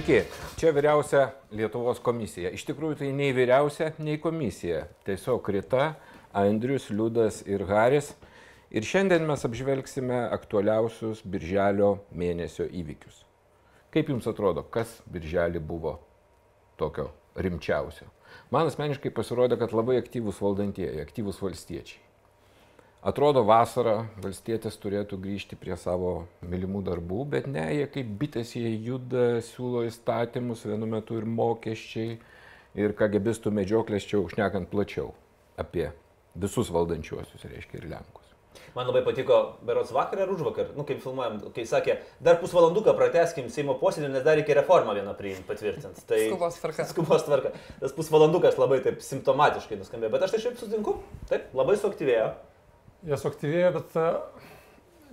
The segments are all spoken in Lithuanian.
Sveiki, čia vyriausia Lietuvos komisija. Iš tikrųjų tai nei vyriausia, nei komisija. Tiesiog Rita, Andrius, Liudas ir Haris. Ir šiandien mes apžvelgsime aktualiausius birželio mėnesio įvykius. Kaip jums atrodo, kas birželį buvo tokio rimčiausio? Man asmeniškai pasirodė, kad labai aktyvus valdantieji, aktyvus valstiečiai. Atrodo, vasarą valstietis turėtų grįžti prie savo mylimų darbų, bet ne, jie kaip bitės jie juda, siūlo įstatymus, vienu metu ir mokesčiai, ir KGBistų medžioklės čia užnekant plačiau apie visus valdančiuosius, reiškia, ir Lenkus. Man labai patiko, berots vakar ar už vakar, nu kaip filmuojam, kai sakė, dar pusvalanduką prateskim Seimo posėdį, nes dar reikia reformą vieną priimti, patvirtinti. Tai skubos tvarka. Skubos tvarka. Tas pusvalandukas labai taip simptomatiškai nuskambėjo, bet aš tai šiaip sutinku, taip, labai suaktyvėjo. Jie suaktyvėjo, bet e,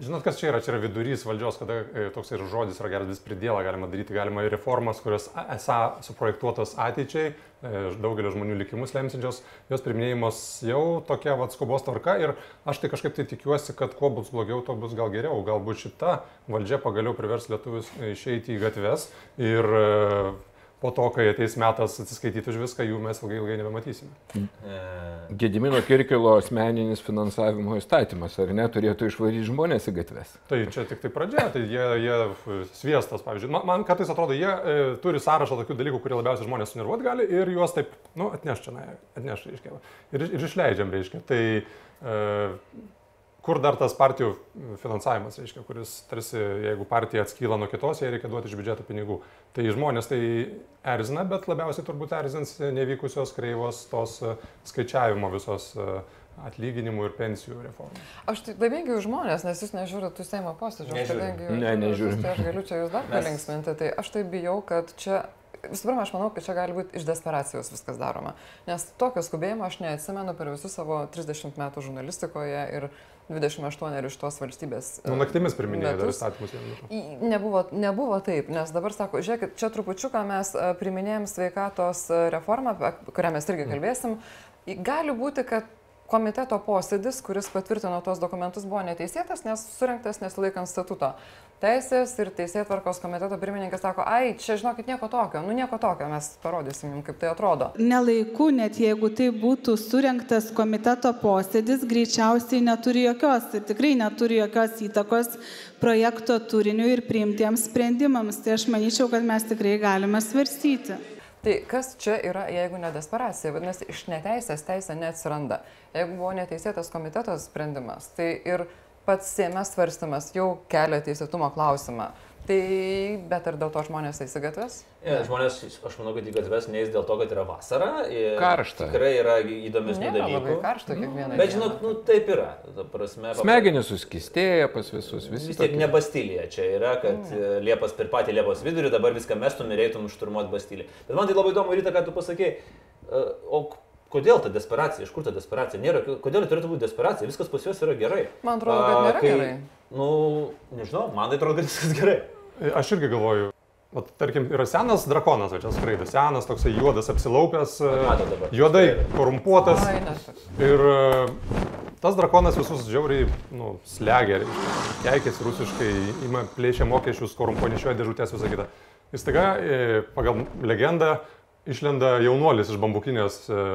žinot, kas čia yra? Čia yra vidurys valdžios, kada e, toks ir žodis yra geras, vis pridėlą galima daryti, galima ir reformas, kurios esą suprojektuotos ateičiai, e, daugelio žmonių likimus lemsinčios, jos priminėjimas jau tokia vad skubos tvarka ir aš tai kažkaip tai tikiuosi, kad kuo bus blogiau, to bus gal geriau. Galbūt šita valdžia pagaliau privers lietuvius išeiti į gatves ir po to, kai ateis metas atsiskaityti už viską, jų mes ilgai ilgai nebematysime. E. Gedimino Kirkilo asmeninis finansavimo įstatymas, ar ne, turėtų išvaryti žmonės į gatves? Tai čia tik tai pradžia, tai jie, jie sviestas, pavyzdžiui. Man, man kartais atrodo, jie e, turi sąrašą tokių dalykų, kurie labiausiai žmonės sunervuot gali ir juos taip, nu, atneš čia, atneš, reiškia, ir, ir išleidžiam, reiškia. Tai e, kur dar tas partijų finansavimas, reiškia, kuris tarsi, jeigu partija atskyla nuo kitos, jai reikia duoti iš biudžeto pinigų. Tai žmonės tai erzina, bet labiausiai turbūt erzins nevykusios kreivos tos e, skaičiavimo visos e, atlyginimų ir pensijų reformų. Aš tai laimingi už žmonės, nes jūs nežiūrite tų Seimo posėdžių. Aš už ne, nežiūriu. Tai aš galiu čia jūs dar palinksminti. Tai aš tai bijau, kad čia Visų pirma, aš manau, kad čia gali būti iš desperacijos viskas daroma. Nes tokio skubėjimo aš neatsimenu per visus savo 30 metų žurnalistikoje ir 28 iš tos valstybės. Nu, naktimis priminėjo dar įstatymus. Nebuvo, nebuvo taip, nes dabar sako, žiūrėkit, čia trupučiuką mes priminėjom sveikatos reformą, kurią mes irgi mhm. kalbėsim. Gali būti, kad komiteto posėdis, kuris patvirtino tos dokumentus, buvo neteisėtas, nes surinktas nesilaikant statuto. Teisės ir teisėtvarkos komiteto pirmininkas sako, ai, čia žinokit nieko tokio, nu nieko tokio, mes parodysim jums, kaip tai atrodo. Nelaiku, net jeigu tai būtų surinktas komiteto posėdis, greičiausiai neturi jokios ir tikrai neturi jokios įtakos projekto turiniu ir priimtiems sprendimams. Tai aš manyčiau, kad mes tikrai galime svarstyti. Tai kas čia yra, jeigu ne desperacija? Vadinasi, iš neteisės teisė neatsiranda. Jeigu buvo neteisėtas komiteto sprendimas, tai ir pats Seime svarstymas jau kelia teisėtumo klausimą. Tai, bet ar dėl to žmonės eis į gatves? Ja, žmonės, aš manau, kad į gatves neįs dėl to, kad yra vasara. Karšta. Tikrai yra įdomesnių dalykų. Labai karšta kiekvieną. Bet žinok, nu, taip yra. Prasme, Smegenys suskistėja pas visus. Visi vis tiek ne Bastilija čia yra, kad mm. Liepas per patį Liepos vidurį dabar viską mestum ir eitum šturmuoti Bastilį. Bet man tai labai įdomu ryte, ką tu pasakėjai. O Kodėl ta desperacija, iš kur ta desperacija? Nėra, kodėl turėtų būti desperacija? Viskas pas juos yra gerai. Man atrodo, kad nėra A, kai, gerai. Nu, nežinau, man tai atrodo, kad viskas gerai. Aš irgi galvoju, Vat, tarkim, yra senas drakonas, va čia skraido, senas, toksai juodas apsilaupęs, juodai korumpuotas. Ir e, tas drakonas visus žiauriai, nu, slegia, keikėsi rusiškai, ima plėšia mokesčius, korumpuonešioja dėžutės visą kitą. Ir staiga, e, pagal legendą, išlenda jaunuolis iš bambukinės e,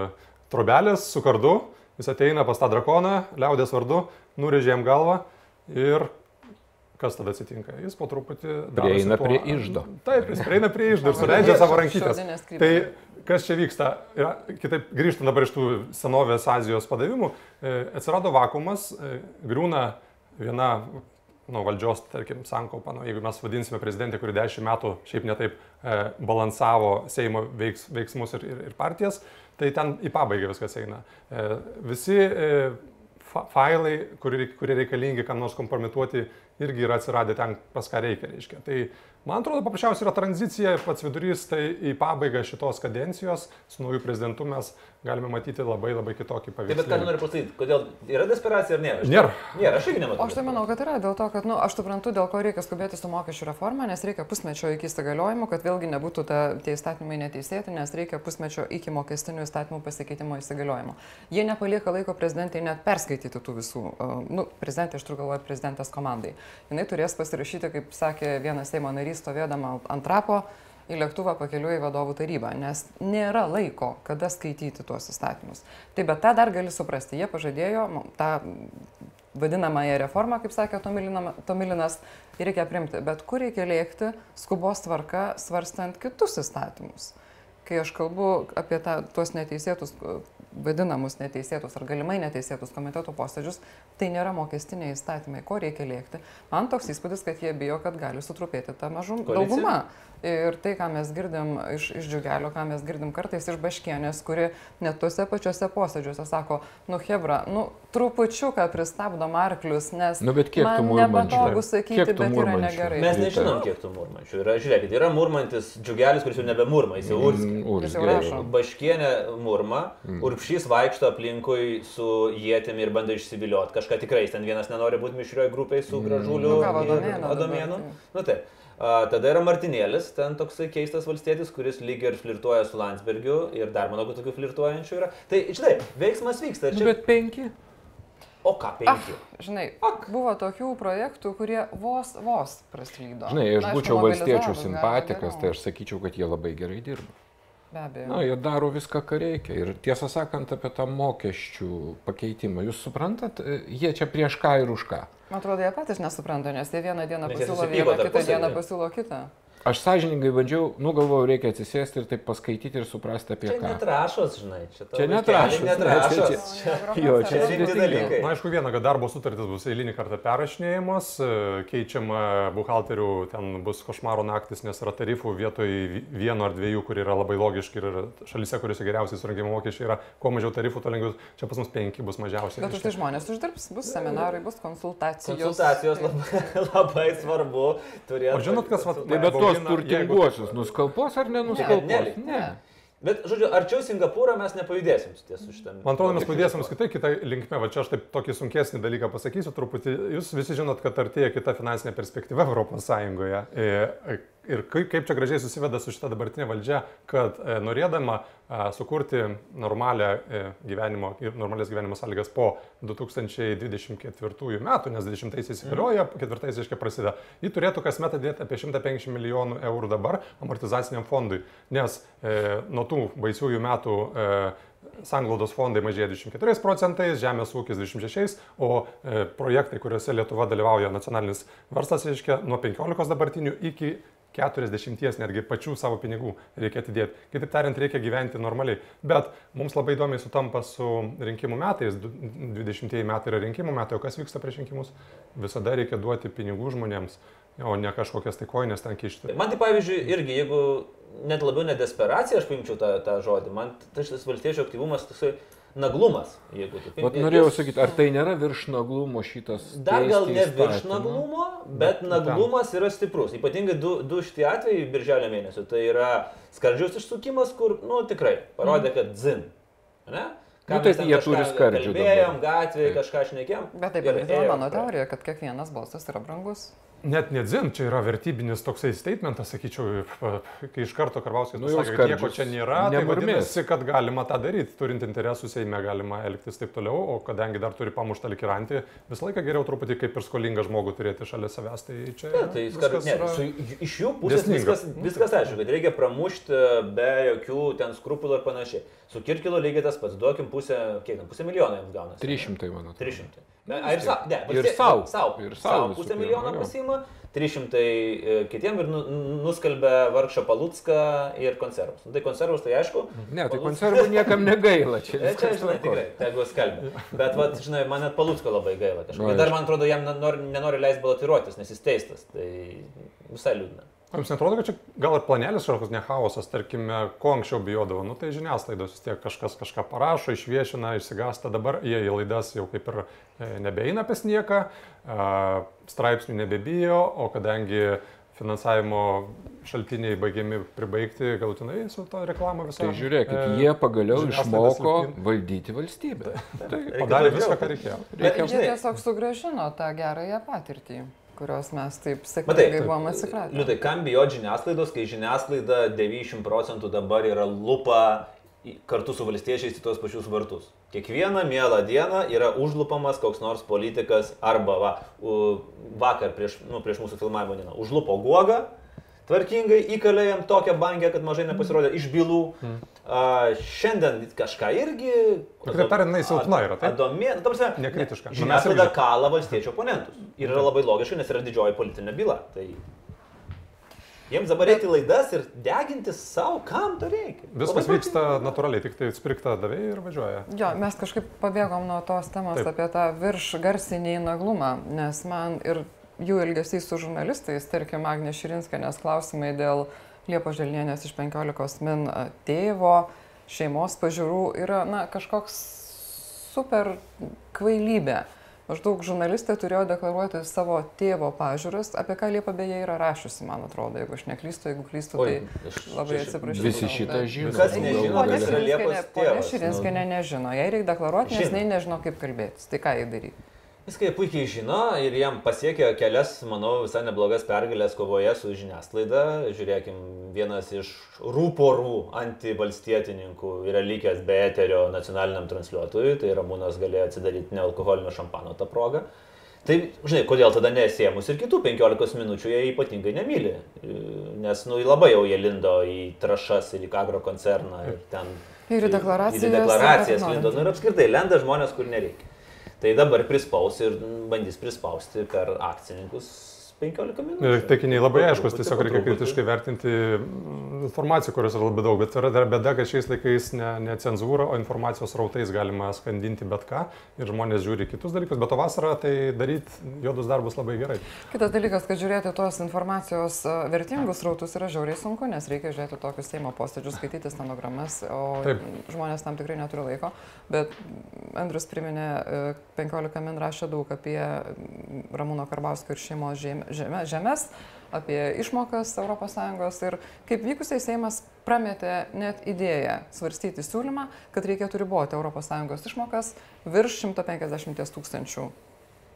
trobelės su kardu, jis ateina pas tą drakoną, liaudės vardu, nurežė jam galvą ir kas tada atsitinka? Jis po truputį... Prieina po... prie išdo. Taip, jis prieina prie išdo ir suleidžia savo rankytės. Tai kas čia vyksta? Ja, kitaip grįžtant dabar iš tų senovės Azijos padavimų, e, atsirado vakumas, e, griūna viena nu, valdžios, tarkim, sankaupa, nu, jeigu mes vadinsime prezidentę, kuri dešimt metų šiaip netaip e, balansavo Seimo veiks, veiksmus ir, ir, ir partijas, tai ten į pabaigą viskas eina. E, visi e, fa failai, kurie, kurie reikalingi kam nors kompromituoti, irgi yra atsiradę ten, pas ką reikia. Reiškia. Tai man atrodo, paprasčiausiai yra tranzicija, pats vidurys, tai į pabaigą šitos kadencijos su nauju prezidentu mes galime matyti labai labai kitokį pavyzdį. Bet ką noriu pasakyti, kodėl yra desperacija ar nėra? Nėra. Nėra, aš irgi nematau. Aš tai manau, kad yra, dėl to, kad, na, nu, aš suprantu, dėl ko reikia skubėti su mokesčių reforma, nes reikia pusmečio iki įsigaliojimo, kad vėlgi nebūtų ta, tie įstatymai neteisėti, nes reikia pusmečio iki mokestinių įstatymų pasikeitimo įsigaliojimo. Jie nepalieka laiko prezidentai net perskaityti tų visų, uh, nu, prezidentė, aš turiu galvoje, prezidentas komandai. Jis turės pasirašyti, kaip sakė vienas Seimo narys, stovėdama ant trapo į lėktuvą pakeliu į vadovų tarybą, nes nėra laiko, kada skaityti tuos įstatymus. Tai bet tą dar gali suprasti. Jie pažadėjo tą vadinamąją reformą, kaip sakė Tomilinas, reikia primti. Bet kur reikia lėkti skubos tvarka, svarstant kitus įstatymus? Kai aš kalbu apie tą, tuos neteisėtus vadinamus neteisėtus ar galimai neteisėtus komiteto posėdžius, tai nėra mokestiniai įstatymai, ko reikia lėkti. Man toks įspūdis, kad jie bijo, kad gali sutrupėti ta mažum dauguma. Ir tai, ką mes girdim iš, iš džiugelio, ką mes girdim kartais iš baškienės, kuri net tuose pačiuose posėdžiuose sako, nu Hebra, nu trupučiuką pristabdom arklius, nes nu, man nepatogu sakyti, bet yra negerai. Mes nežinom, kiek tų murmančių yra. Žiūrėkit, yra murmantis džiugelis, kuris jau nebe murma, jis jau mm, urzi. Baškienė murma, mm. urpšys vaikšto aplinkui su jėtimi ir bando išsivilioti. Kažką tikrai, ten vienas nenori būti mišrioje grupėje su mm. gražuliu. Nu, Adomėnu. Nu, tai. A, tada yra Martinėlis, ten toksai keistas valstietis, kuris lyg ir flirtuoja su Landsbergiu ir dar manau, kad tokių flirtuojančių yra. Tai, žinai, veiksmas vyksta. Nu, čia... Nu, bet penki. O ką penki? Ah, žinai, Ak. buvo tokių projektų, kurie vos, vos praslydo. Žinai, aš būčiau valstiečių simpatikas, tai aš sakyčiau, kad jie labai gerai dirba. Be abejo. Na, jie daro viską, ką reikia. Ir tiesą sakant, apie tą mokesčių pakeitimą, jūs suprantat, jie čia prieš ką ir už ką. Man atrodo, jie patys nesupranta, nes jie vieną dieną pasiūlo vieną, kitą dieną pasiūlo kitą. Aš sąžiningai bandžiau, nu galvojau, reikia atsisėsti ir taip paskaityti ir suprasti apie čia ką. Čia netrašos, žinai. Čia, čia netrašos. netrašos. Čia, čia, jo, čia rimti dalykai. Na, aišku, viena, kad darbo sutartis bus eilinį kartą perrašinėjimas, keičiama buhalterių, ten bus košmaro naktis, nes yra tarifų vietoj vieno ar dviejų, kur yra labai logiški ir šalise, kuriuose geriausiai surinkimo mokesčiai yra, kuo mažiau tarifų, to lengviau. Čia pas mus penki bus mažiausiai. Bet už tai žmonės uždirbs, bus seminarai, bus konsultacijos. Konsultacijos labai, labai svarbu turėti. O žinot, kas vat, tai bet tos turtinguosius nuskalpos ar nenuskalpos? Ne, ne. ne. Bet, žodžiu, arčiau Singapūro mes nepajudėsim su šitą. Man atrodo, mes pajudėsim kitai, kitą linkmę. Va čia aš taip tokį sunkesnį dalyką pasakysiu truputį. Jūs visi žinot, kad artėja kita finansinė perspektyva Europos Sąjungoje. Ir kaip, kaip čia gražiai susiveda su šita dabartinė valdžia, kad e, norėdama e, sukurti normalią e, gyvenimo, normalias gyvenimo sąlygas po 2024 metų, nes 20-aisiais įsigalioja, mm. 4-aisiais iškai prasideda, ji turėtų kasmet dėti apie 150 milijonų eurų dabar amortizaciniam fondui, nes e, nuo tų baisiųjų metų e, sanglaudos fondai mažėja 24 procentais, žemės ūkis 26, o e, projektai, kuriuose Lietuva dalyvauja nacionalinis verslas, reiškia nuo 15 dabartinių iki 40 netgi pačių savo pinigų reikia atidėti. Kitaip tariant, reikia gyventi normaliai. Bet mums labai įdomiai sutampa su rinkimų metais. 20 metai yra rinkimų metai, o kas vyksta prieš rinkimus? Visada reikia duoti pinigų žmonėms, o ne kažkokias tai koinės ten kišti. Man tai pavyzdžiui, irgi jeigu net labiau ne desperacija, aš paimčiau tą, tą žodį, man tas valstiečių aktyvumas tasai naglumas, pinigų. Norėjau sakyti, ar tai nėra virš naglumo šitas? Dar gal ne virš naglumo, bet naglumas yra stiprus. Ypatingai du, du šitie atvejai birželio mėnesio. Tai yra skardžiaus išsukimas, kur, nu tikrai, parodė, kad zin. Ne? Ką nu, tai jie turi skardžių. Kalbėjom, gatvėje kažką šnekėjom. Bet taip, bet yra mano teorija, kad kiekvienas balsas yra brangus. Net nedzin, čia yra vertybinis toksai statementas, sakyčiau, kai iš karto Karbauskis nu, pasakė, kad nieko čia nėra, tai vadinasi, kad galima tą daryti, turint interesų Seime galima elgtis taip toliau, o kadangi dar turi pamuštą likirantį, visą laiką geriau truputį kaip ir skolingą žmogų turėti šalia savęs. Tai čia... Ja, tai skar, ne, su, iš jų pusės desninga. viskas, viskas aišku, kad reikia pramušti be jokių ten skrupulų ir panašiai. Su Kirkilo lygiai tas pats, duokim pusę, kiek ten, pusę milijono jiems gaunasi. 300, man atrodo. 300. Na, ir savo, ne, ir savo. Savo, ir savo pusę milijono pasiima, 300 e, kitiem ir nu, nuskalbė vargšą palutską ir konservus. Nu, tai konservus tai aišku. Ne, tai konservų niekam negaila. Čia, e, čia žinai, tikrai, tegu skalbė. Bet, vat, žinai, man net palutsko labai gaila. Kažkaip. Dar man atrodo, jam nenori, nenori leisti balotiruotis, nes jis teistas. Tai visai liūdna. Jums netrodo, kad čia gal ir planelis kažkoks ne chaosas, tarkime, ko anksčiau bijodavo, nu tai žiniasklaidos vis tiek kažkas kažką parašo, išviešina, išsigasta, dabar jie į laidas jau kaip ir e, nebeina apie nieką, straipsnių nebebijo, o kadangi finansavimo šaltiniai baigiami pribaigti galutinai su to reklama visą. Tai žiūrėkit, e, jie pagaliau išmoko valdyti valstybę. Tai padarė viską, ką reikėjo. Reikia, jie tiesiog sugražino tą gerąją patirtį kurios mes taip sėkmingai buvom atsikratę. Liūtai, kam bijo žiniasklaidos, kai žiniasklaida 90 procentų dabar yra lupa kartu su valstiečiais į tuos pačius vartus. Kiekvieną mielą dieną yra užlupamas koks nors politikas arba va, vakar prieš, nu, prieš mūsų filmavimo dieną užlupo guogą, tvarkingai įkalė jam tokią bangę, kad mažai nepasirodė iš bylų. Mm. A, šiandien kažką irgi... Kitaip tariant, jinai silpna yra, taip? Adomė, nu, tamsi, Nekritiška. Žiniasklaida kala valstiečių oponentus. Ir yra labai logiška, nes yra didžioji politinė byla. Tai jiems dabar reikia laidas ir deginti savo, kam to reikia. Viskas vyksta natūraliai, tik tai sprikta davėjai ir važiuoja. Jo, mes kažkaip pabėgom nuo tos temos taip. apie tą virš garsinį naglumą, nes man ir jų elgesys su žurnalistais, tarkim, Agnė Širinskai, nes klausimai dėl Liepo Želnienės iš 15 min tėvo, šeimos pažiūrų yra, na, kažkoks super kvailybė. Maždaug žurnalistė turėjo deklaruoti savo tėvo pažiūras, apie ką Liepa beje yra rašiusi, man atrodo, jeigu aš neklystu, jeigu klystu, tai Oi, labai atsiprašau. Visi šitą žino. Kas nežino, kas yra Liepos tėvas. Ponia Širinskinė nežino, jai reikia deklaruoti, nes jinai nežino, kaip kalbėtis. Tai ką jai daryti? Viską puikiai žino ir jam pasiekė kelias, manau, visai neblogas pergalės kovoje su žiniasklaida. Žiūrėkim, vienas iš rūporų antivalstietininkų yra likęs be eterio nacionaliniam transliuotojui, tai Ramūnas galėjo atsidaryti nealkoholinio šampano tą progą. Tai, žinai, kodėl tada nesėmus ir kitų 15 minučių jie ypatingai nemyli. Nes, nu, labai jau jie lindo į trašas ir į Kagro koncerną ir ten. Ir į deklaracijas. Ir į deklaracijas lindo. Nu, ir apskritai lenda žmonės, kur nereikia. Tai dabar prispaus ir bandys prispausti per akcininkus 15 minučių. Taikiniai labai aiškus, tiesiog reikia kritiškai vertinti mm, informaciją, kurios yra labai daug, bet yra dar bėda, kad šiais laikais ne, ne cenzūra, o informacijos rautais galima skandinti bet ką ir žmonės žiūri kitus dalykus, bet o vasarą tai daryti juodus darbus labai gerai. Kitas dalykas, kad žiūrėti tos informacijos vertingus rautus yra žiauriai sunku, nes reikia žiūrėti tokius Seimo posėdžius, skaityti stenogramas, o Taip. žmonės tam tikrai neturi laiko, bet Andrius priminė 15 min rašė daug apie Ramūno Karbauskio ir šeimos žemę žemės, apie išmokas ES ir kaip vykusiai Seimas prametė net idėją svarstyti siūlymą, kad reikėtų riboti ES išmokas virš 150 tūkstančių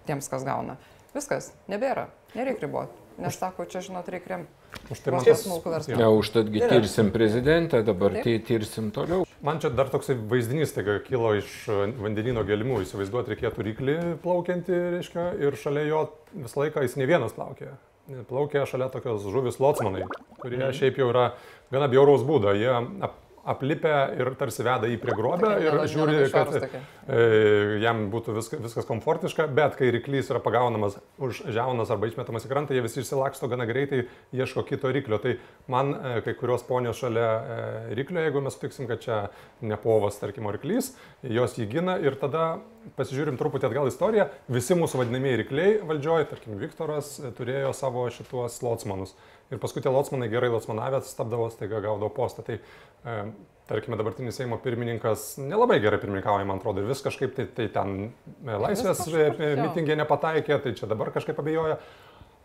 tiems, kas gauna. Viskas, nebėra, nereikia riboti. Nes sako, čia žinot, reikia remti. Už tai man tas smulkų verslą. Ne, užtadgi tirsim prezidentą, dabar tai tirsim toliau. Man čia dar toksai vaizdinys, taigi kilo iš vandenino gelimų, įsivaizduoti reikėtų ryklį plaukiantį, reiškia, ir šalia jo visą laiką jis ne vienas plaukia. Plaukia šalia tokios žuvis lotsmanai, kurie mm. šiaip jau yra gana bjauraus būdo. Jie ap, aplipę ir tarsi veda jį prie grobio ir žiūri, kad e, jam būtų viskas, viskas komfortiška, bet kai ryklys yra pagaunamas už žiaunas arba išmetamas į krantą, jie visi išsilaksto gana greitai, ieško kito ryklio. Tai man e, kai kurios ponios šalia e, ryklio, jeigu mes sutiksim, kad čia ne povas, tarkim, ryklys, jos jį gina ir tada pasižiūrim truputį atgal istoriją, visi mūsų vadinamieji rykliai valdžioje, tarkim, Viktoras turėjo savo šituos lotsmanus. Ir paskui tie lotsmanai gerai lotsmanavęs tapdavo, staiga gaudavo postą. Tai e, tarkime, dabartinis Seimo pirmininkas nelabai gerai pirmininkauja, man atrodo, vis kažkaip tai, tai ten e, laisvės mitingė nepataikė, tai čia dabar kažkaip abejoja.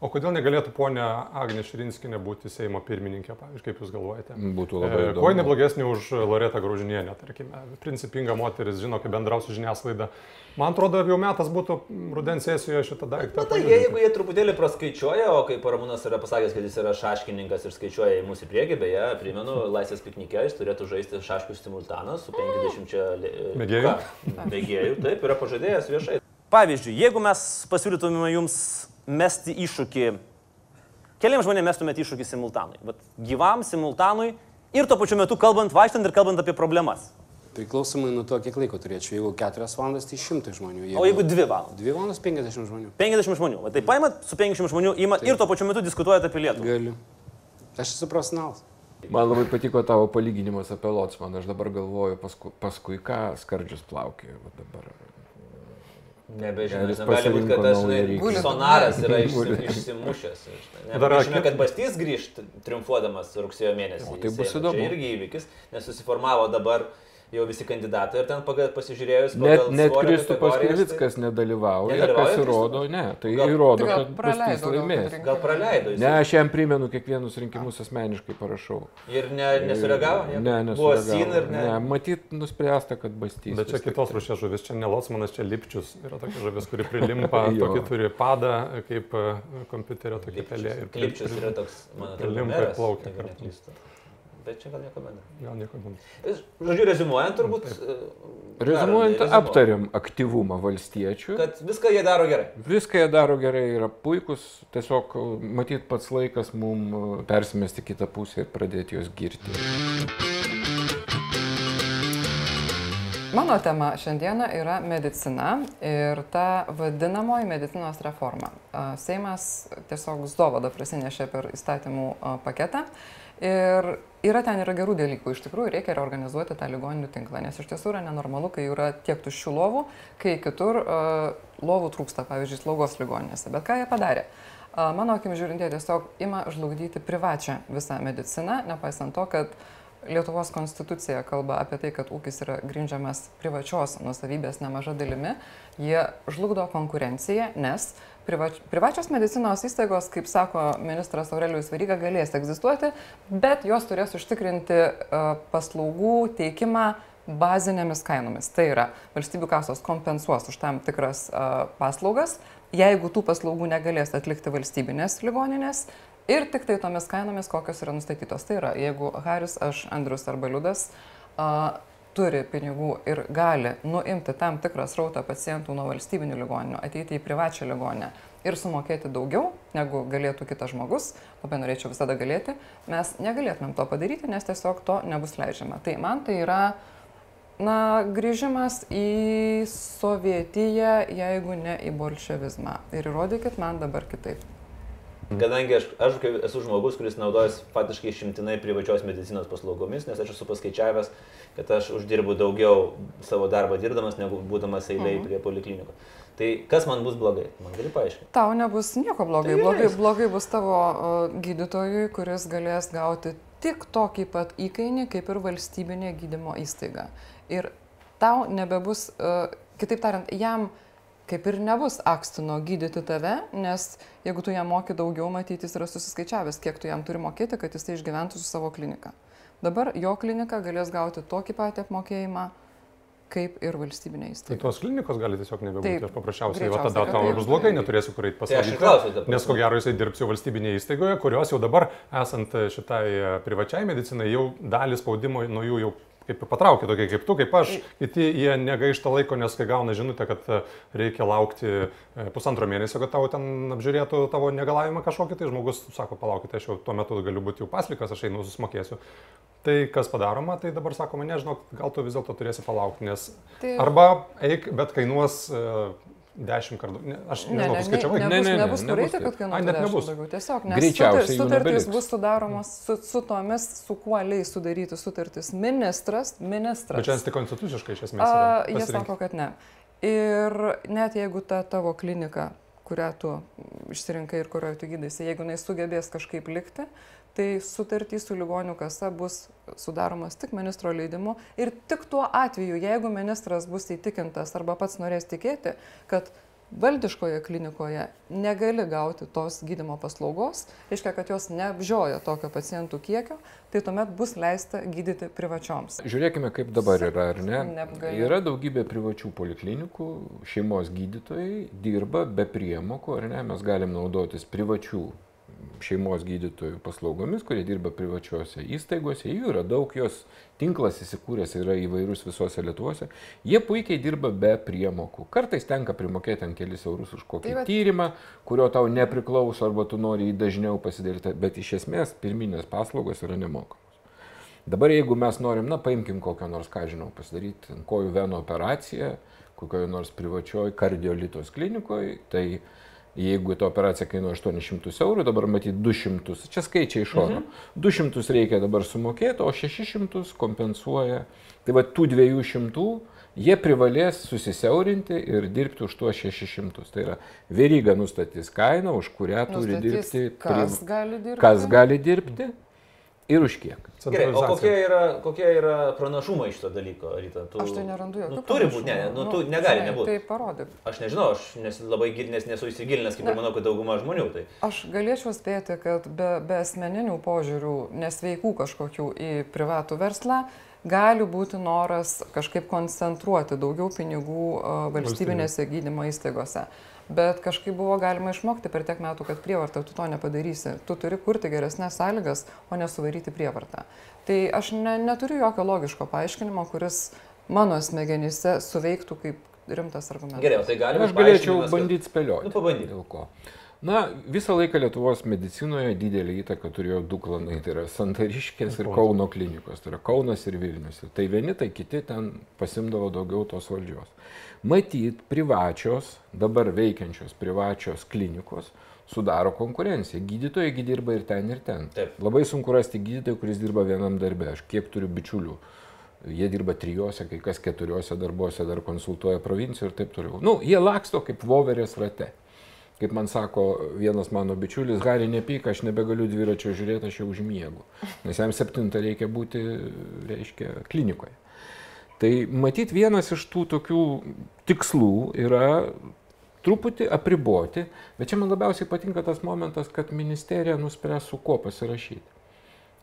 O kodėl negalėtų ponia Agnė Širinskinė būti Seimo pirmininkė, pavyzdžiui, kaip Jūs galvojate? Būtų labai įdomu. Kuo neblogesnė už Loretą Graužinienę, tarkime. Principinga moteris, žino, kaip bendrausi žiniasklaida. Man atrodo, jau metas būtų rudens sesijoje šitą daiktą. Na, tai jeigu jie truputėlį praskaičiuoja, o kaip Ramūnas yra pasakęs, kad jis yra šaškininkas ir skaičiuoja į mūsų priekį, beje, primenu, Laisvės piknikė, jis turėtų žaisti šaškių simultaną su 50 mėgėjų. Mėgėjų, taip, yra pažadėjęs viešai. Pavyzdžiui, jeigu mes pasiūlytumėme jums mesti iššūkį, keliams žmonėms mestumėte iššūkį simultanui, bet gyvam simultanui ir tuo pačiu metu kalbant, vaikštant ir kalbant apie problemas. Priklausomai nuo to, kiek laiko turėčiau. Jeigu 4 valandas, tai 100 žmonių. Jeigu, o jeigu 2 valandas? 2 valandas 50 žmonių. 50 žmonių. Va, tai paimat su 50 žmonių, imat ir tuo pačiu metu diskutuojate apie Lietuvą. Galiu. Aš esu profesionalas. Man labai patiko tavo palyginimas apie Lotsmaną. Aš dabar galvoju, paskui, paskui ką skardžius plaukė. Dabar Nebežinau, gali būti, kad tas žinai, sonaras yra išsi, išsimušęs. Nežinau, kad Bastys grįžt triumfuodamas rugsėjo mėnesį. O tai bus įdomu. Tai irgi įvykis, nes susiformavo dabar jau visi kandidatai ir ten pasižiūrėjus. Net, net Kristupas Krivickas tai... nedalyvauja, kas įrodo, ne, tai gal, įrodo, tai kad Bastys laimės. Gal praleido jis. Ne, aš jam primenu kiekvienus rinkimus asmeniškai parašau. Ir ne, nesureagavo? Ne, nesureagavo. Ir ne. ne, matyt, nuspręsta, kad Bastys. Bet čia kitos rušės žuvis, čia ne Lotsmanas, čia Lipčius. Yra tokia žuvis, kuri prilimpa, tokį turi padą, kaip e, kompiuterio tokia pelė. Lipčius yra toks, man atrodo, prilimpa ir plaukia. Bet čia gal nieko bendro. Gal nieko bendro. Žodžiu, rezumuojant, turbūt. e, Rezumuojant, aptariam aktyvumą valstiečių. Kad viską jie daro gerai. Viską jie daro gerai, yra puikus, tiesiog e, matyt pats laikas mums persimesti kitą pusę ir pradėti juos girti. Mano tema šiandieną yra medicina ir ta vadinamoji medicinos reforma. A, Seimas tiesiog zdovadą prasinešė per įstatymų paketą ir yra ten yra gerų dalykų. Iš tikrųjų reikia reorganizuoti tą ligoninių tinklą, nes iš tiesų yra nenormalu, kai yra tiek tuščių lovų, kai kitur a, lovų trūksta, pavyzdžiui, slaugos ligoninėse. Bet ką jie padarė? A, Mano akim žiūrint, jie tiesiog ima žlugdyti privačią visą mediciną, nepaisant to, kad Lietuvos konstitucija kalba apie tai, kad ūkis yra grindžiamas privačios nusavybės nemaža dalimi. Jie žlugdo konkurenciją, nes privač, privačios medicinos įstaigos, kaip sako ministras Aurelijus Veryga, galės egzistuoti, bet jos turės užtikrinti uh, paslaugų teikimą bazinėmis kainomis. Tai yra, valstybių kasos kompensuos už tam tikras uh, paslaugas, jeigu tų paslaugų negalės atlikti valstybinės ligoninės, Ir tik tai tomis kainomis, kokios yra nustatytos. Tai yra, jeigu Haris, aš, Andrius arba Liudas a, turi pinigų ir gali nuimti tam tikrą srautą pacientų nuo valstybinių ligoninių, ateiti į privačią ligoninę ir sumokėti daugiau, negu galėtų kitas žmogus, labai norėčiau visada galėti, mes negalėtumėm to padaryti, nes tiesiog to nebus leidžiama. Tai man tai yra, na, grįžimas į sovietiją, jeigu ne į bolševizmą. Ir įrodykit man dabar kitaip. Kadangi aš, aš esu žmogus, kuris naudojasi faktiškai išimtinai privačios medicinos paslaugomis, nes aš esu paskaičiavęs, kad aš uždirbu daugiau savo darbą dirbdamas, negu būdamas eiliai Mhm. prie poliklinikų. Tai kas man bus blogai? Man gali paaiškinti. Tau nebus nieko blogai. Tai Blogai, blogai bus tavo uh, gydytojui, kuris galės gauti tik tokį pat įkainį, kaip ir valstybinė gydymo įstaiga. Ir tau nebebus, uh, kitaip tariant, jam kaip ir nebus akstino gydyti tave, nes jeigu tu jam moki daugiau, matyti jis yra susiskaičiavęs, kiek tu jam turi mokėti, kad jis tai išgyventų su savo klinika. Dabar jo klinika galės gauti tokį patį apmokėjimą, kaip ir valstybinė Tai įstaiga. tos klinikos gali tiesiog nebebūti. Taip, Aš paprasčiausiai, va tada tau bus blogai, neturėsiu kur eiti Tai aš ir pasakyti. klausiu, ta Nes ko gero jisai dirbs jau valstybinėje įstaigoje, kurios jau dabar, esant šitai e, privačiai medicinai, jau dalį spaudimo nuo jų jau kaip patraukia, tokie kaip tu, kaip aš, kiti jie negaišta laiko, nes kai gauna žinutę, kad e, reikia laukti e, pusantro mėnesio, kad tavo ten apžiūrėtų tavo negalavimą kažkokį, tai žmogus sako, palaukite, aš jau tuo metu galiu būti jau paslikas, aš einu susimokėsiu. Tai kas padaroma, tai dabar sakoma, nežinau, gal tu vis dėlto turėsi palaukti, nes Tai- arba eik, bet kainuos e, dešimt kartų. Ne, aš Ne, nežinau, ne, paskaičiavai. ne, Ne, nebus, ne, ne, nebus taip. kad Ai, kainuotų net 10 nebus. daugiau. Tiesiog, nes Greičiausiai sutartys bus sudaromos su, su tomis, su kuo leis sudaryti sutartys ministras, ministras. Bet čia antikonstituciškai iš esmės. A, yra. jie sako, kad ne. Ir net jeigu ta tavo klinika, kurią tu išsirinkai ir kurioje tu gydaisi, jeigu jinai sugebės kažkaip likti, tai sutartys su ligonių kasa bus sudaromas tik ministro leidimu ir tik tuo atveju, jeigu ministras bus įtikintas arba pats norės tikėti, kad valdiškoje klinikoje negali gauti tos gydymo paslaugos, reiškia, kad jos neapžioja tokio pacientų kiekio, tai tuomet bus leista gydyti privačioms. Žiūrėkime, kaip dabar yra, ar ne? Neapgalė. Yra daugybė privačių poliklinikų, šeimos gydytojai dirba be priemokų, ar ne? Mes galim naudotis privačių šeimos gydytojų paslaugomis, kurie dirba privačiuose įstaigose. Jų yra daug, jos tinklas įsikūręs yra įvairius visose Lietuose. Jie puikiai dirba be priemokų. Kartais tenka primokėti ant kelis eurus už kokį Tai tyrimą, kurio tau nepriklauso arba tu nori jį dažniau pasidaryti, bet iš esmės pirminės paslaugos yra nemokamos. Dabar jeigu mes norim, na, paimkim kokią nors, ką žinau, pasidaryti kojų venų operaciją, kokioje nors privačioj kardiolitos klinikoje, tai jeigu ta operacija kainuoja 800 eurų, dabar matyti 200, čia skaičiai iš oro. Mhm. 200 reikia dabar sumokėti, o 600 kompensuoja. Tai va tų 200 jie privalės susisiaurinti ir dirbti už tuos 600. Tai yra veryga nustatys kainą, už kurią turi Nustatys, dirbti, kas pri- gali dirbti. kas gali dirbti ir už kiek. Gerai, o kokie yra, kokie yra pranašumai šito dalyko, Ryta? Tu, Aš tai nerandu jokių. Nu, turi būti, ne, nu, tu negali žinai, nebūti. Tai parodyk. Aš nežinau, aš nes, labai gilinęs nesu įsigilinęs, kaip ir manau, kad dauguma žmonių. Tai. Aš galėčiau spėti, kad be, be asmeninių požiūrių, nesveikų kažkokių į privatų verslą, gali būti noras kažkaip koncentruoti daugiau pinigų valstybinėse gydymo įstaigose. Bet kažkaip buvo galima išmokti per tiek metų, kad prievartą tu to nepadarysi. Tu turi kurti geresnės sąlygas, o nesuvaryti prievartą. Tai aš ne, neturiu jokio logiško paaiškinimo, kuris mano smegenyse suveiktų kaip rimtas argumentas. Gerai, tai galima. Aš galėčiau bandyti spėlioti. Nu, pabandyk. Dėl ko. Na, visą laiką Lietuvos medicinoje didelį įtaką turėjo du klanai, tai yra Santariškės ir Kauno klinikos, tai yra Kaunas ir Vilnius. Tai vieni, tai kiti ten pasimdavo daugiau tos valdžios. Matyt, privačios, dabar veikiančios privačios klinikos sudaro konkurenciją. Gydytojai dirba ir ten, ir ten. Taip. Labai sunku rasti gydytoją, kuris dirba vienam darbė. Aš kiek turiu bičiulių. Jie dirba trijose, kai kas keturiose darbuose, dar konsultuoja provincijoje ir taip toliau. Nu, jie laksto kaip voverės rate. Kaip man sako vienas mano bičiulis, Harry nepyk, aš nebegaliu dviračio žiūrėti, aš jau užmiegu. Nes jam septintą reikia būti, reiškia, klinikoje. Tai matyt, vienas iš tų tokių tikslų yra truputį apriboti, bet čia man labiausiai patinka tas momentas, kad ministerija nuspręs su kuo pasirašyti.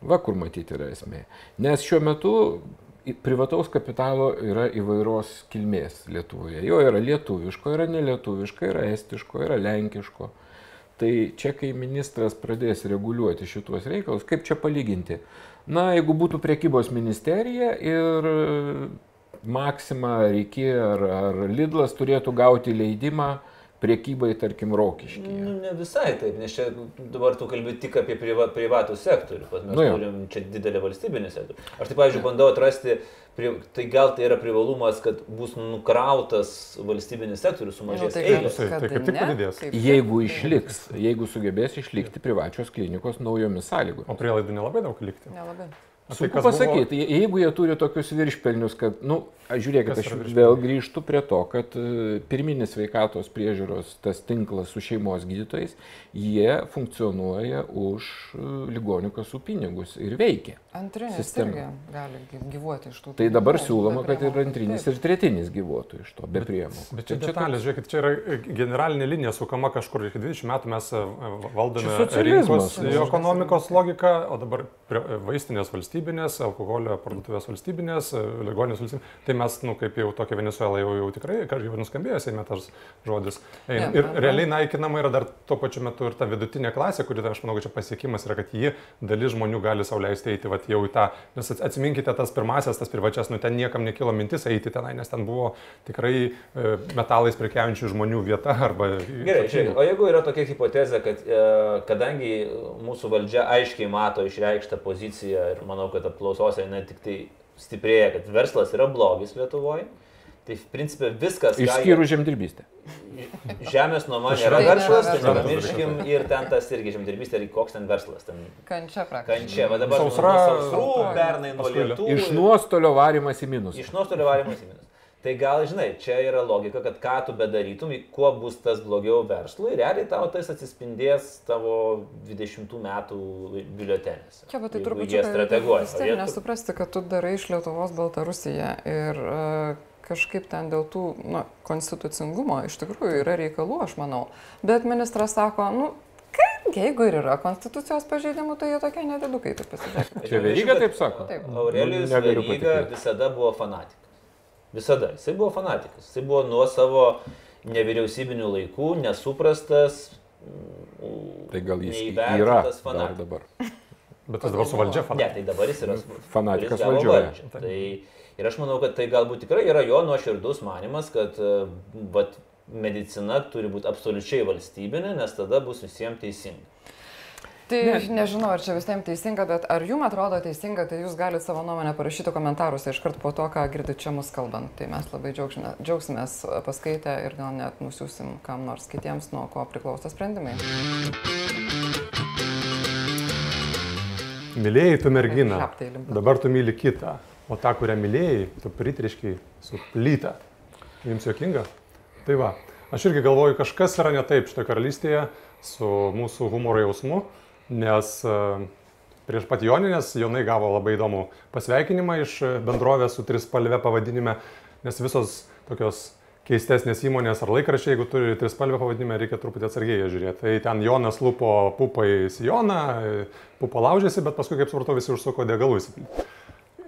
Va kur matyti yra esmė. Nes šiuo metu privataus kapitalo yra įvairios kilmės Lietuvoje. Jo yra lietuviško, yra nelietuviško, yra estiško, yra lenkiško. Tai čia, kai ministras pradės reguliuoti šituos reikalus, kaip čia palyginti? Na, jeigu būtų priekybos ministerija ir Maxima, Reikė ar, ar Lidlas turėtų gauti leidimą priekybai, tarkim, rokiškai. Nu, ne visai taip, nes čia dabar tu kalbi tik apie priva, privatų sektorių, bet mes nu, turim čia didelį valstybinį sektorių. Aš taip, pavyzdžiui, bandau atrasti, tai gal tai yra privalumas, kad bus nukrautas valstybinis sektorius, sumažės tai eilės. Tai, tai kaip tik padidės. Jeigu išliks, jeigu sugebės išlikti privačios klinikos naujomis sąlygomis. O prielaidų nelabai daug likti. Nelabai. Sunku pasakyti, buvo... jeigu jie turi tokius viršpelnius, kad, na, nu, žiūrėkit, aš vėl grįžtu prie to, kad e, pirminis sveikatos priežiūros tas tinklas su šeimos gydytojais, jie funkcionuoja už e, ligonių kasų pinigus ir veikia. Antrinis irgi gali gyvuoti iš tų. Tai dabar siūloma, kad ir antrinis Taip. ir tretinis gyvuotų iš to, be priemų. Bet, bet čia detalės, žiūrėkit, čia yra e, generalinė linija sukama kažkur, iki 20 metų mes valdome rinkos ekonomikos logiką, o dabar vaistinės valstybinės, alkoholio parduotuvės valstybinės, ligoninės valstybinės. Tai mes, nu, kaip jau tokia Venezuela jau, jau tikrai, kažkaip nuskambėjo, seime tas žodis. Ja, ir realiai naikinama yra dar tuo pačiu metu ir ta vidutinė klasė, kuri, aš manau, čia pasiekimas yra, kad ji dalis žmonių gali sauliaisti eiti vat, jau į tą, nes atsiminkite tas pirmasias, tas privačias, nu ten niekam nekilo mintis eiti tenai, nes ten buvo tikrai e, metalais prekiaujančių žmonių vieta arba... Gerai, žiūrėk, o jeigu yra tokia hipotezė, kad e, kadangi mūsų valdžia aiškiai mato išreikštą poziciją ir manau, kad apklausose ne tik tai stiprėja, kad verslas yra blogis Lietuvoje. Tai principė viskas. Išskyrus jie... žemdirbystę. Žemės nuoma nėra verslas, tai nepamirškim ir ten tas irgi žemdirbystė, ir koks ten verslas. Ten... Kančia praktiškai. Kančia, va dabar sausra, sausrų, pernai nuo lietų. Iš nuostolio varimas į minus. Iš nuostolio varimas į minus. Tai gal, žinai, čia yra logika, kad ką tu bedarytum, kuo bus tas blogiau verslui, realiai tavo tas atsispindės tavo 20 metų biuletenėse. Čia, bet tai turbūt jie strateguoja. Tai nesuprasti, kad tu darai iš Lietuvos Baltarusiją ir uh, kažkaip ten dėl tų nu, konstitucingumo iš tikrųjų yra reikalų, aš manau. Bet ministras sako, nu, jeigu ir yra konstitucijos pažeidimų, tai jie tokie nedidukai, taip pasižiūrėkite. Čia Veryga taip sako? Taip. Aurelijus Veryga visada buvo fanatikas. Visada. Jisai buvo fanatikas. Jisai buvo nuo savo nevyriausybinių laikų nesuprastas. Tai gal jis yra dar dabar. Bet tas dabar su valdžia fanatikas. Ne, tai dabar jis yra fanatikas valdžioje. Tai, ir aš manau, kad tai galbūt tikrai yra jo nuoširdus manimas, kad vat, medicina turi būti absoliučiai valstybinė, nes tada bus visiems teisinga. Tai ne. nežinau, ar čia visiems teisinga, bet ar jums atrodo teisinga, tai jūs galite savo nuomonę parašyti komentaruose iškart po to, ką girdite čia mus kalbant. Tai mes labai džiaugsimės, džiaugsimės paskaitę ir gal net nusiųsim kam nors kitiems, nuo ko priklauso sprendimai. Mylėjai tu merginą, dabar tu myli kitą, o tą, kurią mylėjai, tu pritriškiai su plyta. Jums jokinga? Tai va, aš irgi galvoju, kažkas yra ne taip šitoje karalystėje su mūsų humoro jausmu nes e, prieš pat Joninės Jonai gavo labai įdomų pasveikinimą iš bendrovės su trispalve pavadinime, nes visos tokios keistesnės įmonės ar laikrašiai, jeigu turi trispalvę pavadinimą, reikia truputį atsargiai žiūrėti. Tai ten Jonas lupo pupai Sijoną, pupa laužėsi, bet paskui, kaip supratau, visi užsuko degalų įsipilti.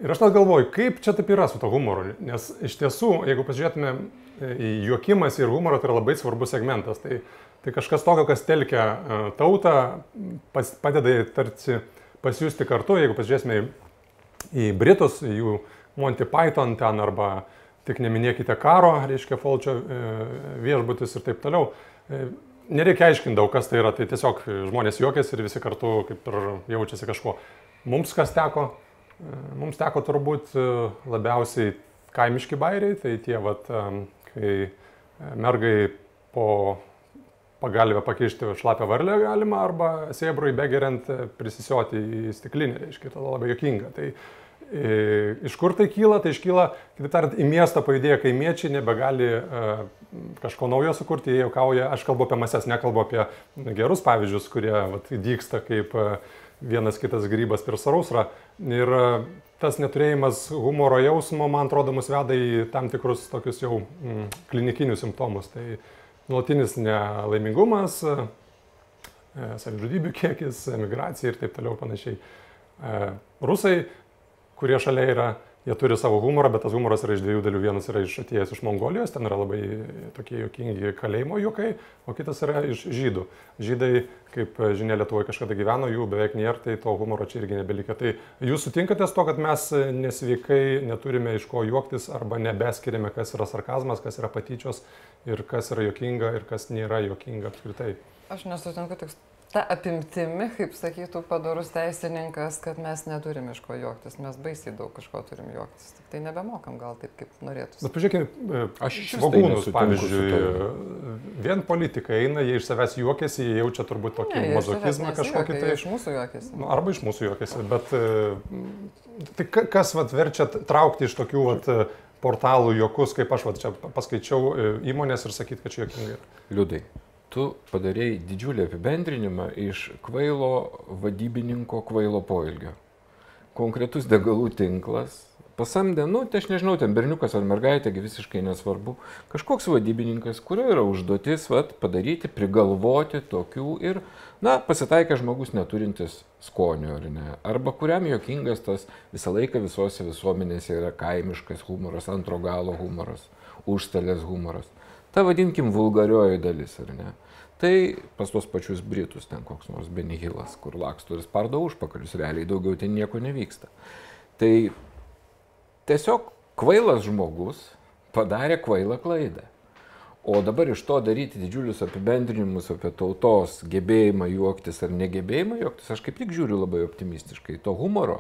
Ir aš net galvoju, kaip čia taip yra su to humoru, nes iš tiesų, jeigu pasižiūrėtume į juokimas ir humorą, tai yra labai svarbus segmentas. Tai, tai kažkas tokio, kas telkia e, tautą, pas, padeda tarsi pasijusti kartu, jeigu pasižiūrėsime į, į Britus, jų Monty Python ten arba tik neminėkite karo, reiškia Folčio e, viešbutis ir taip toliau nereikia aiškinti daug, kas tai yra, tai tiesiog žmonės juokiasi ir visi kartu kaip ir jaučiasi kažko. Mums kas teko, mums teko turbūt labiausiai kaimiški bairiai, tai tie, vat, kai mergai po pagalbę pakeisti šlapę varlę galima arba sėbrui begeriant prisisioti į stiklinę, reiškia, tada labai jokinga. Tai Iš kur tai kyla? Tai iškyla, kitaip tariant, į miestą pajudėję kaimiečiai nebegali uh, kažko naujo sukurti, jie jaukauja, aš kalbu apie mases, nekalbu apie gerus pavyzdžius, kurie vat, dyksta kaip uh, vienas kitas grybas per sarausrą. Ir uh, tas neturėjimas humoro jausmo, man atrodo, mus veda į tam tikrus tokius jau mm, klinikinius simptomus. Tai nuolatinis nelaimingumas, uh, savižudybių kiekis, emigracija ir taip toliau panašiai. Rusai kurie šalia yra, jie turi savo humorą, bet tas humoras yra iš dviejų dalių. Vienas yra iš atėjęs iš Mongolijos, ten yra labai tokie jokingi kalėjimo juokai, o kitas yra iš žydų. Žydai, kaip žinia, Lietuvoje kažkada gyveno, jų beveik nėra, tai to humoro čia irgi nebelikia. Tai jūs sutinkate su to, kad mes nesveikai neturime iš ko juoktis arba nebeskiriame, kas yra sarkazmas, kas yra patyčios ir kas yra jokinga ir kas nėra jokinga apskritai. Aš nesutinku tik ta apimtimi, kaip sakytų padarus teisininkas, kad mes neturim iš ko juoktis, mes baisiai daug kažko turim juoktis, tik tai nebemokam gal taip, kaip norėtųsi. Bet pažiūrėkime, aš iš svagūnus, pavyzdžiui, vien politikai eina, jie iš savęs juokiasi, jie jaučia turbūt tokį ne, mazokizmą kažkokį tai. Iš mūsų juokiasi. Nu, arba iš mūsų juokiasi, bet tai kas vat, verčia traukti iš tokių vat, portalų juokus, kaip aš vat, čia paskaičiau e, įmonės ir sakyti, kad čia juokingai. Liūdai tu padarėjai didžiulį apibendrinimą iš kvailo vadybininko kvailo poilgio. Konkretus degalų tinklas, pasamdė, nu, tai aš nežinau, ten berniukas ar mergaitė, visiškai nesvarbu, kažkoks vadybininkas, kurio yra užduotis vat, padaryti, prigalvoti tokių ir, na, pasitaikė žmogus neturintis skonio ar ne, arba kuriam jokingas tas visą laiką visose visuomenėse yra kaimiškas humoras, antro galo humoras, užstalės humoras ta vadinkim vulgarioji dalis, ar ne? Tai pas tos pačius Britus ten koks nors Benihilas, kur laksto ir spardo užpakalius, realiai daugiau ten nieko nevyksta. Tai tiesiog kvailas žmogus padarė kvailą klaidą. O dabar iš to daryti didžiulius apibendrinimus apie tautos gebėjimą juoktis ar negebėjimą juoktis, aš kaip tik žiūriu labai optimistiškai. To humoro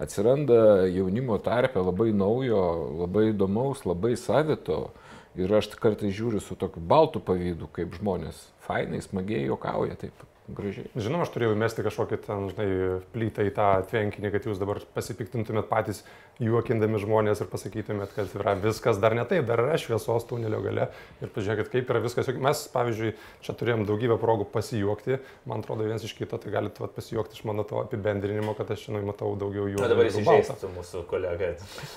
atsiranda jaunimo tarpe labai naujo, labai įdomaus, labai savito, Ir aš kartais žiūriu su tokiu baltu pavydu, kaip žmonės fainai, smagiai juokauja taip gražiai. Žinoma, aš turėjau mesti kažkokį ten, žinai, plytą į tą tvenkinį, kad jūs dabar pasipiktintumėt patys juokindami žmonės ir pasakytumėt, kad yra viskas dar ne taip, dar yra šviesos tunelio gale ir pažiūrėkit, kaip yra viskas. Mes, pavyzdžiui, čia turėjom daugybę progų pasijuokti, man atrodo, vienas iš kito, tai galite pasijuokti iš mano to apibendrinimo, kad aš šiandien matau daugiau jų. Na dabar įsižeistų mūsų kolega.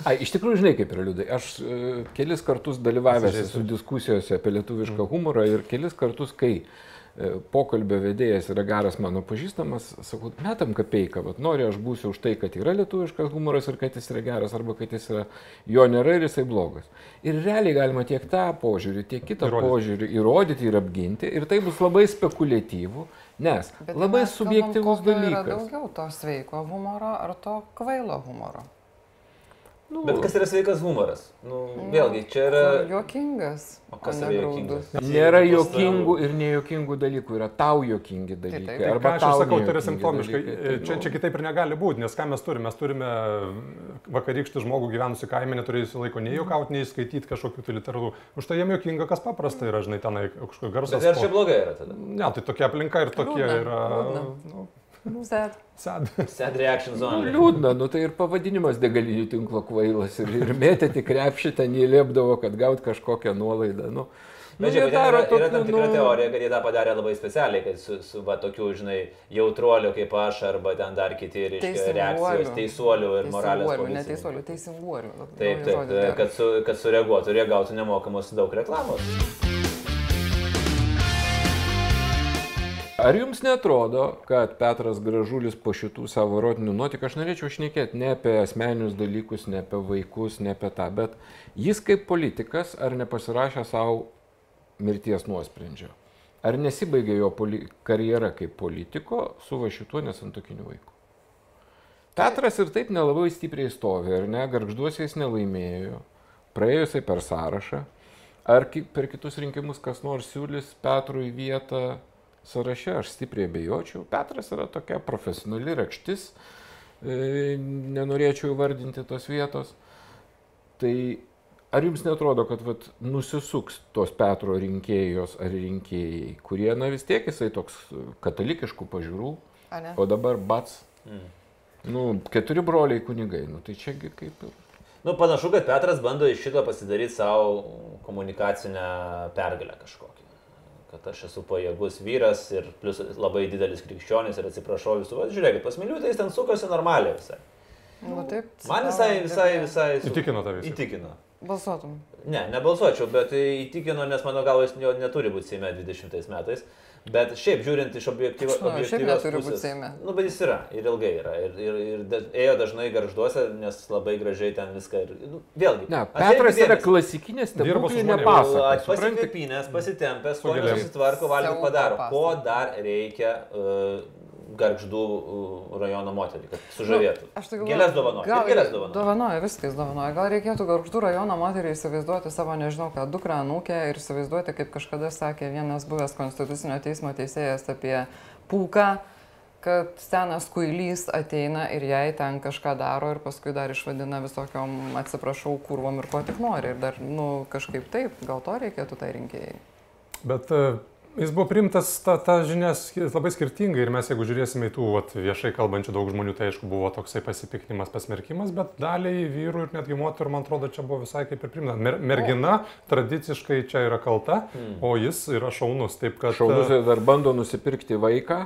Ai, iš tikrųjų, žinai, kaip yra liūdai. Aš e, kelis kartus dalyvavęs esu diskusijose apie lietuvišką humorą ir kelis kartus, kai pokalbio vedėjas yra geras mano pažįstamas, sakau, metam kapeiką, bet noriu aš būsiu už tai, kad yra lietuviškas humoras ir kad jis yra geras, arba kad jis yra, jo nėra ir jisai blogas. Ir realiai galima tiek tą požiūrį, tiek kitą įrodyti. požiūrį įrodyti ir apginti, ir tai bus labai spekuliatyvų, nes bet labai subjektyvus dalykas. Yra daugiau to sveiko humoro ar to kvailo humoro? Nu, Bet kas yra sveikas humoras? Nu, vėlgi, čia yra... Juokingas. O kas yra juokingas? Nėra juokingų ir nejokingų dalykų, yra tau juokingi dalykai. Taip, taip. Arba aš sakau, tai yra simptomiškai. Taip, čia, čia kitaip ir negali būti, nes ką mes turime? Mes turime vakarykštį žmogų gyvenusi kaime, neturėjusi laiko nei juokauti, nei skaityti kažkokių tai literatūrų. Už tai jiem juokinga, kas paprasta yra, žinai, tenai kažkokia garsas. Bet ar čia blogai yra tada? Ne, tai tokia aplinka ir tokie Liūdna. yra. Liūdna. Nu, Sad. Sad. Sad reaction zone. Nu, liūdna, nu tai ir pavadinimas degalinių tinklo kvailas ir, ir mėtėti krepšį ten įlėpdavo, kad gaut kažkokią nuolaidą. Nu, Bet nu, žiūrėk, yra, tokių, yra tam tikra nu... teorija, kad jie tą padarė labai specialiai, kad su, su va, tokiu, žinai, jautruoliu kaip aš arba ten dar kiti reiškia, reakcijos, teisuolių ir moralės. Teisuolių, ne teisuolių, teisinguolių. Taip, taip, kad, su, kad sureaguotų ir jie gautų nemokamos daug reklamos. Ar jums netrodo, kad Petras Gražulis po šitų savo erotinių nuotikų, aš norėčiau šnekėti ne apie asmeninius dalykus, ne apie vaikus, ne apie tą, bet jis kaip politikas ar nepasirašė savo mirties nuosprendžio? Ar nesibaigė jo karjera kaip politiko su va šituo nesantokiniu vaiku? Petras ir taip nelabai stipriai stovi, ar ne, garžduosiais nelaimėjo, praėjusiai per sąrašą. Ar per kitus rinkimus kas nors siūlys Petrui vietą sąraše, aš stipriai bejočiau. Petras yra tokia profesionali rakštis, e, nenorėčiau įvardinti tos vietos. Tai ar jums netrodo, kad vat, nusisuks tos Petro rinkėjos ar rinkėjai, kurie, na vis tiek jisai toks katalikiškų pažiūrų, o dabar bats. Mm. Nu, keturi broliai kunigai, nu tai čiagi kaip ir. Nu, panašu, kad Petras bando iš šito pasidaryti savo komunikacinę pergalę kažkokią. Kad aš esu pajėgus vyras ir plus labai didelis krikščionis ir atsiprašau visų. Va, žiūrėkit, pasmiliu, tai jis ten sukasi normaliai visai. Nu, taip, Man visai, visai, visai. Su... Įtikino tavęs. Įtikino. Balsuotum. Ne, nebalsuočiau, bet įtikino, nes mano galva jis neturi būti Seime 20 metais. Bet šiaip žiūrint iš objektyvos nu, objektyvios pusės. Seime. Nu, bet jis yra ir ilgai yra. Ir, ir, ir da, ėjo dažnai garžduose, nes labai gražiai ten viską. Ir, nu, vėlgi. Ne, Petras yra klasikinės stebuklinė pasaka. Pasikvėpinės, pasitempęs, skonį susitvarko, valgyt padaro. Ko dar reikia uh, garždų rajono moterį, kad sužavėtų. Nu, aš tai galvoju, gėlės dovanoja. Gal gėlės dovanoja. Dovanoja, viskas dovanoja. Gal reikėtų garždų rajono moterį įsivaizduoti savo, nežinau, ką dukrą, anūkę ir įsivaizduoti, kaip kažkada sakė vienas buvęs konstitucinio teismo teisėjas apie pūką kad senas kuilys ateina ir jai ten kažką daro ir paskui dar išvadina visokiom, atsiprašau, kurvom ir ko tik nori. Ir dar, nu, kažkaip taip, gal to reikėtų tai rinkėjai. Bet uh Jis buvo primtas, ta, ta žinias labai skirtingai ir mes jeigu žiūrėsime į tų vat, viešai kalbančių daug žmonių, tai aišku buvo toksai pasipiktinimas, pasmerkimas, bet daliai vyrų ir netgi moterų, man atrodo, čia buvo visai kaip ir primta. Mer, mergina tradiciškai čia yra kalta, hmm. o jis yra šaunus. Taip, kad, šaunus ir dar bando nusipirkti vaiką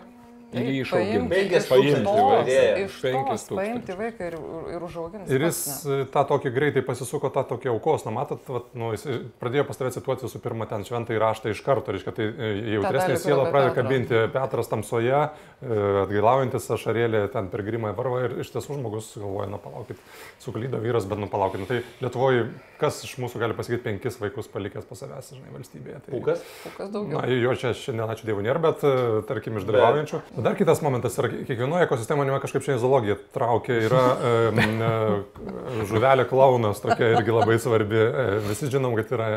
ir jį išauginti. Penkis tūkstančius. Iš penkis. Paimti vaiką ir, ir užauginti. Ir jis ne. tą tokį greitai pasisuko tą tokį aukos, na matot, vat, nu, jis pradėjo pas tave cituoti visų pirma ten šventą įraštą iš karto, reiškia, tai e, jautresnė siela pradeda kabinti Petras tamsoje, e, atgailaujantis ašarėlė ten per grimą varvą ir iš tiesų žmogus galvoja, na palaukit, suklydo vyras, bet nu palaukit. Nu, tai Lietuvoje kas iš mūsų gali pasakyti penkis vaikus palikęs pas savęs, žinai, valstybėje. Tai, Pukas? Pukas daugiau. Na, jo čia šiandien, ačiū Dievui, nėra, bet e, tarkim iš dalyvaujančių. Bet... Dar kitas momentas yra, kiekvienoje ekosistemoje mane kažkaip šiandien zoologija traukia, yra e, žuvelė klaunas, tokia irgi labai svarbi. E, visi žinom, kad yra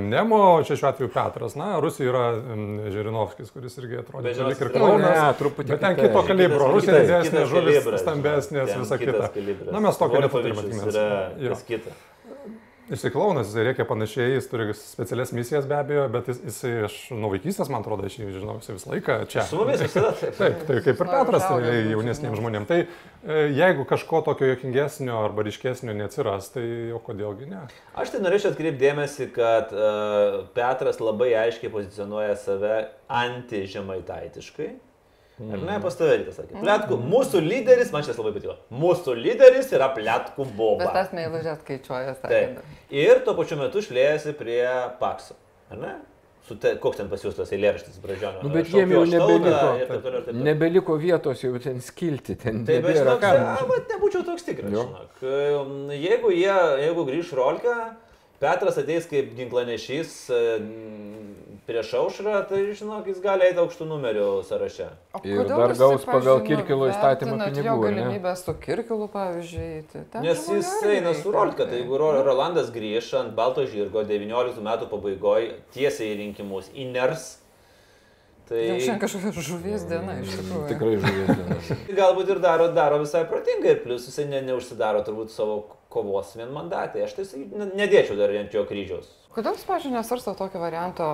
Nemo, čia šiuo atveju Petras, na, Rusija yra Žirinovskis, kuris irgi atrodo lik ir klaunas. Ne, truputį. Bet ten kito kalibro, Rusija didesnė, žuvis stambesnės, visa kita. Na, mes tokio neturime. Jisai klaunas, jisai reikia panašiai, jis turi specialias misijas be abejo, bet jis, jisai, aš nuo vaikystės, man atrodo, aš jį žinau, jisai visą laiką čia. Su mumis visada taip. Tai kaip ir Petras tai jaunesniems žmonėms. Tai e, jeigu kažko tokio jokingesnio arba ryškesnio neatsiras, tai o kodėlgi ne? Aš tai norėčiau atkreipdėmėsi, kad uh, Petras labai aiškiai pozicionuoja save anti-žemaitaitiškai. Ar ne, pas tave rytas sakė. Plėtkų, mūsų lyderis, man šis labai patiko. Mūsų lyderis yra plėtkų boba. Bet tas meilužės skaičiuoja, sakė. Taip. Ir tuo pačiu metu šlėjasi prie Pakso. Ar ne? Te, koks ten pas jūs tas eilėraštis bražionio? Nu, bet jiem jau nebeliko, taip, taip, taip. nebeliko vietos jau ten skilti, ten taip, aš žinok, nebūčiau toks tikras. Žinok. Jeigu, jie, jeigu grįž Rolka, Petras ateis kaip ginklanešys e, prieš aušrą, tai žinok, jis gali eiti aukštų numerių sąraše. Ir dar gaus pagal Kirkilo įstatymą pinigų. Jo galimybę su Kirkilu, pavyzdžiui. Tai Nes jis eina su Rolka, tai jeigu Rolandas grįž ant Balto žirgo 19 metų pabaigoje tiesiai į rinkimus įners, Tai... Jau šiandien kažkokia žuvies diena iš tikrųjų. Tikrai žuvies diena. Galbūt ir daro, daro visai protingai, ir plus jisai ne, neužsidaro turbūt savo kovos vienmandatai. Aš tai nedėčiau dar ant jo kryžiaus. Kodėl jūs, pažiūrėjau, nesvarsto tokio varianto,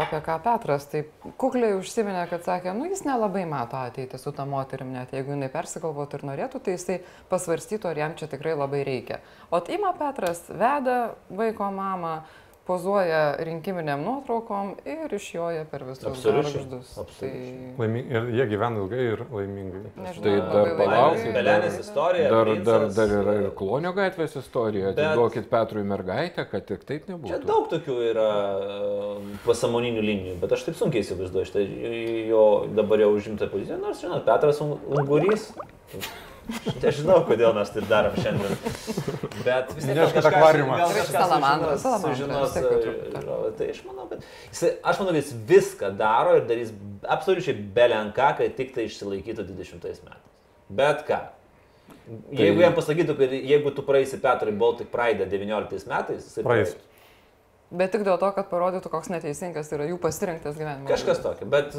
apie ką Petras taip kukliai užsiminė, kad sakė, nu jis nelabai mato ateitį su tą moterim, net jeigu jinai persigalvotų ir norėtų, tai jisai pasvarstytų, ar jam čia tikrai labai reikia. O ima Petras, veda vaiko mamą, pozuoja rinkiminiam nuotraukom ir išjoja per visus. Absoliučiai. Tai, Laimi, ir jie gyvena ilgai ir laimingai. nežinau, Tai dar palaukit, Belenės istorija. Dar, dar, dar yra ir Klonio gatvės istorija. Bet- Atiduokit Petrui mergaitę, kad tik taip Čia nebūtų. daug tokių yra e, pasamoninių linijų, bet aš taip sunkiai įsivaizduoju šitą jo dabar jau užimtą poziciją, nors, žinot, Petras Un- Ungurys. Nežinau, kodėl mes taip darom šiandien. Bet vis tiek kažką- akvariumą. gal Ir kažką salamandra, sužinos- salamandra, sužinos, vis tiek po e. Tai aš manau, kad jis, aš manau, jis viską daro ir darys absoliučiai belenką, kad tik tai išsilaikytų 20 metais. Bet ką. Jeigu jam pasakytų, kad jeigu tu praeisi Petrui Baltic Pride 19 metais, jisai Praeis. praeitų. Bet tik dėl to, kad parodytų, koks neteisingas yra jų pasirinktas gyvenimas. Kažkas tokio, bet,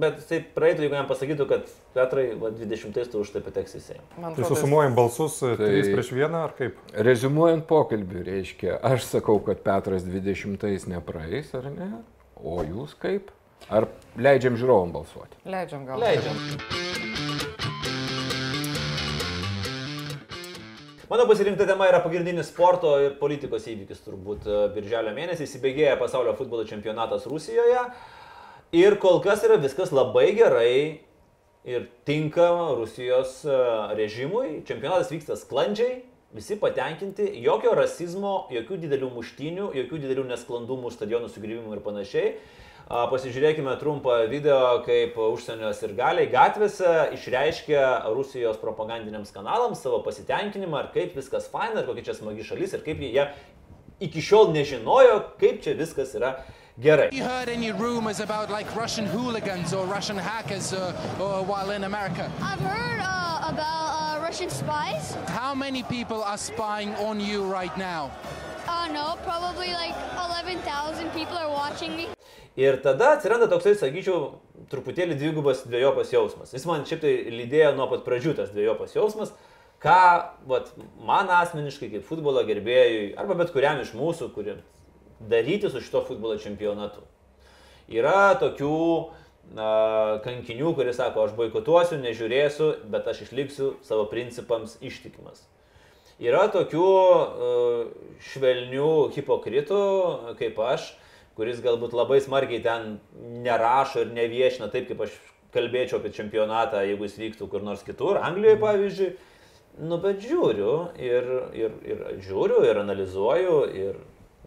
bet tai praeitų, jeigu jam pasakytų, kad Petrai va, 20 tu už tai pateks į Seimą. Tai atrodo, susumuojam balsus 3 Tai- prieš 1 ar kaip? Rezumuojant pokalbį, reiškia, aš sakau, kad Petras 20 nepraeis, ar ne? O jūs kaip? Ar leidžiam žiūrovom balsuoti? Leidžiam gal. Leidžiam. Mano pasirinkta tema yra pagrindinis sporto ir politikos įvykis turbūt e, birželio mėnesį. Įsibėgėja pasaulio futbolo čempionatas Rusijoje. Ir kol kas yra viskas labai gerai ir tinka Rusijos e, režimui. Čempionatas vyksta sklandžiai, visi patenkinti, jokio rasizmo, jokių didelių muštinių, jokių didelių nesklandumų, stadionų sugryvimų ir panašiai. A, Pasižiūrėkime trumpą video, kaip užsienio sirgaliai gatvėse išreiškia Rusijos propagandiniams kanalams savo pasitenkinimą, ar kaip viskas faina, ar kokia čia smagi šalis, ir kaip jie iki šiol nežinojo, kaip čia viskas yra gerai. you heard any rumors about like Russian hooligans or Russian hackers uh, uh, while in America? I've heard uh, about uh, Russian spies. How many people are spying on you right now? Uh, no, probably like 11,000 people are watching me. Ir tada atsiranda toksai, sakyčiau, truputėlį dvigubas dviejopas jausmas. Jis man šiaip tai lydėjo nuo pat pradžių tas dviejopas jausmas, ką vat, man asmeniškai kaip futbolo gerbėjui, arba bet kuriam iš mūsų, kuri daryti su šito futbolo čempionatu. Yra tokių na, kankinių, kurie sako, aš boikotuosiu, nežiūrėsiu, bet aš išliksiu savo principams ištikimas. Yra tokių uh, švelnių hipokritų, kaip aš, kuris galbūt labai smarkiai ten nerašo ir neviešina taip, kaip aš kalbėčiau apie čempionatą, jeigu jis vyktų kur nors kitur, Anglijoje pavyzdžiui. Nu, bet žiūriu ir, ir, ir žiūriu ir analizuoju ir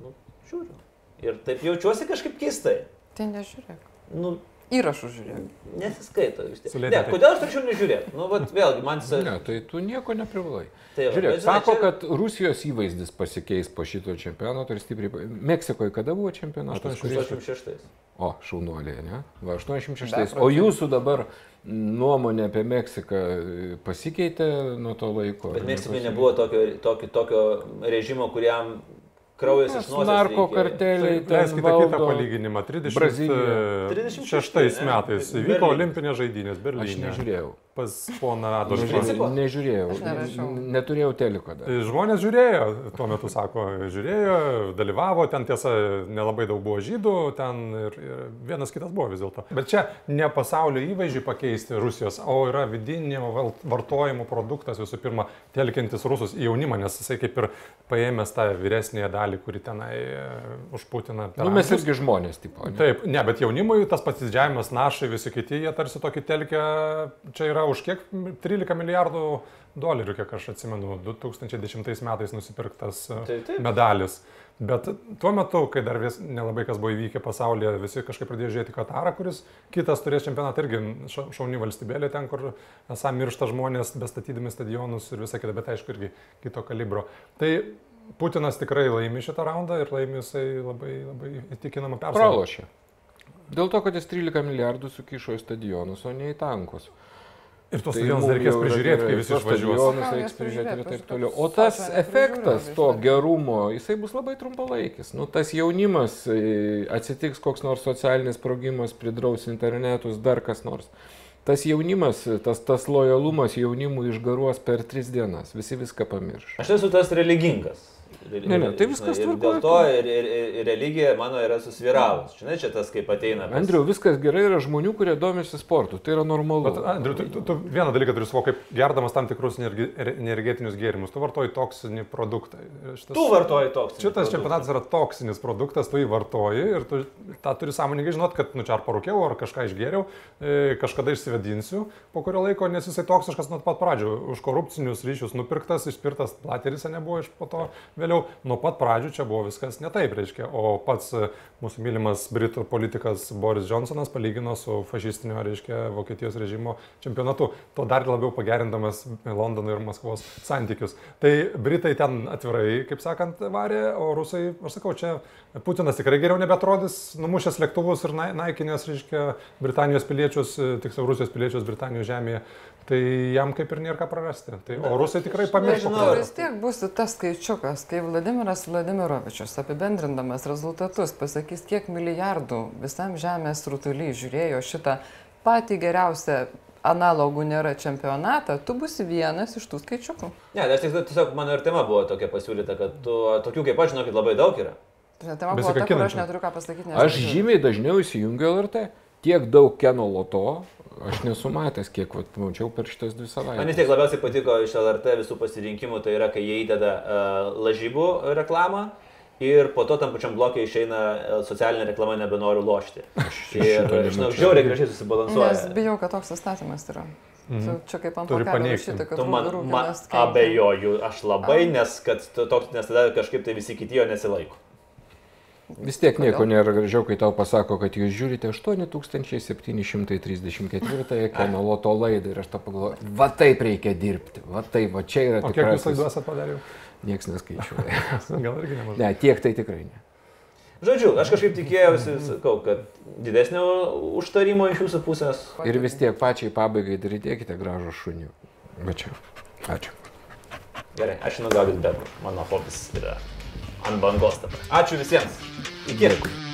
nu, žiūriu. Ir taip jaučiuosi kažkaip keistai. Tai nežiūrėk. Nu, Įrašų žiūrėk. nesiskaito vis tiek. Sulėtintai. Ne, kodėl aš turėčiau nežiūrėti? Nu, vat, vėlgi, man jis... Ne, tai tu nieko neprivalai. Tai Žiūrėk, bet žinai, sako, čia- kad Rusijos įvaizdis pasikeis po šito čempionato ir stipriai. Meksikoje kada buvo čempionatas? Kuris- 86. O, šaunuoliai, ne? Va, 86. Bepročiai. O jūsų dabar nuomonė apie Meksiką e, pasikeitė nuo to laiko? Bet Meksikoje nebuvo tokio, tokio, tokio režimo, kuriam kraujas iš nosies. Narko karteliai. ten Leiskite kitą palyginimą. Brazilija. 36 36 ne? metais vyko olimpinės žaidynės Aš Berlyne. nežiūrėjau. Pas poną Adolfą. Nežiūrėjau. nežiūrėjau. Aš Neturėjau teliko dar. Žmonės žiūrėjo, tuo metu sako, žiūrėjo, dalyvavo, ten tiesa nelabai daug buvo žydų, ten ir, ir vienas kitas buvo vis dėlto. Bet čia ne pasaulio įvaizdžiai pakeisti Rusijos, o yra vidinio vartojimo produktas visų pirma, telkintis rusus į jaunimą, nes jisai kaip ir paėmęs tą vyresnėje dalį, kuri tenai e, už Putiną. Nu, mes irgi žmonės, tipo. ne? Taip, ne, bet jaunimui tas pasidžiavimas, našai, visi kiti, jie tarsi tokį telkia, čia yra už kiek 13 milijardų dolerių, kiek aš atsimenu, 2010 metais nusipirktas e, Taip, taip. medalis. Bet tuo metu, kai dar vis nelabai kas buvo įvykę pasaulyje, visi kažkaip pradėjo žiūrėti Katarą, kuris kitas turės čempionatą irgi ša- šauni valstybėlė ten, kur esą miršta žmonės, bestatydami stadionus ir visą kitą, bet aišku irgi kito kalibro. Tai Putinas tikrai laimi šitą raundą ir laimi jisai labai, labai įtikinamą persvarą. Pralošė. Dėl to, kad jis 13 milijardų sukišo į stadionus, o ne į tankus. Ir tos Tai stadionus reikės prižiūrėti, kai visi išvažiuos. Stadionus jas prižiūrėti ir taip toliau. O tas efektas to gerumo, jisai bus labai trumpalaikis. Nu, tas jaunimas, e, atsitiks koks nors socialinis sprogimas, pridraus internetus, dar kas nors. Tas jaunimas, tas, tas lojalumas jaunimui išgaruos per tris dienas. Visi viską pamirš. Aš esu tas religingas. Ir, Ne, ne, tai viskas žinai, ir. Dėl to ir, ir, ir, ir religija mano yra susviravus. Žinai, čia tas kaip ateina. pas- Andriu, viskas gerai, yra žmonių, kurie domisi sportu, tai yra normalu. Bet, Andriu, tu, tu, tu vieną dalyką turi suvokti, kaip gerdamas tam tikrus energi- energetinius gėrimus, tu vartoji toksinį produktą. Ir Šitas, Tu vartoji toks. Šitas čempionatas yra toksinis produktas, tu jį vartoji ir tu tą turi sąmoningai žinot, kad nu čia ar parūkiau, ar kažką išgėriau, e, kažkada išsivedinsiu po kurio laiko, nes jisai toksiškas nuo pat pradžių. Už korupcinius ryšius nupirktas, išpirtas plateris nebuvo iš po to vėliau. Nuo pat pradžių čia buvo viskas ne taip, reiškia. O pats e, mūsų mylimas britų politikas Boris Johnsonas palygino su fašistinio, reiškia, Vokietijos režimo čempionatu, to dar labiau pagerindamas Londono ir Maskvos santykius. Tai Britai ten atvirai, kaip sakant, varė, o Rusai, aš sakau, čia Putinas tikrai geriau nebetrodys, numušęs lėktuvus ir nai- naikinęs, reiškia, Britanijos piliečius, e, tiksliau Rusijos piliečius Britanijos žemėje. Tai jam kaip ir nėra ką prarasti. Tai, o rusai tikrai pamiršo. nežinau, vis tiek bus tas skaičiukas, kai Vladimiras Vladimirovičius apibendrindamas rezultatus pasakys, kiek milijardų visam žemės rutuly žiūrėjo šitą patį geriausią analogų nėra čempionatą, tu būsi vienas iš tų skaičiukų. Ne, aš tik tiesiog mano ir tema buvo tokia pasiūlyta, kad tu, tokių kaip aš, žinokit, labai daug yra. Tai tema buvo ta, kur aš neturiu ką pasakyti. Aš žymiai dažniau įsijungiu LRT. Tiek daug Keno loto aš nesu matęs, kiek vat, mačiau per šitas dvi Man vis savaitės. tiek labiausiai patiko iš LRT visų pasirinkimų, tai yra, kai jie įdeda uh, lažybų reklamą ir po to tam pačiam blokė išeina uh, socialinė reklama nebenoriu lošti. Ir, šito žinau, žiauriai gražiai Nes susibalansuoja. bijau, kad toks įstatymas yra. Tu Čia kaip ant pakelio rašyta, kad Tu man, rū- man abejoju, aš labai, nes, kad toks, nes tada kažkaip tai visi kiti jo nesilaiko. Vis tiek nieko nėra gražiau, kai tau pasako, kad jūs žiūrite 8734 Keno loto laidą ir aš tą pagalvoju, va taip reikia dirbti, va taip, va čia yra O kiek jūs esate padarę? Niekas neskaičiuoja. Gal irgi nemažai. Ne, tiek tai tikrai ne. Žodžiu, aš kažkaip tikėjausi, sakau, kad didesnio užtarimo iš jūsų pusės. Ir vis tiek pačiai pabaigai darydėkite gražų šunį. Va čia. Ačiū. Gerai, aš žinau gaudyti bebrų. Mano hobis yra ant bangos dabar. Ačiū visiems. Iki. Dėkui.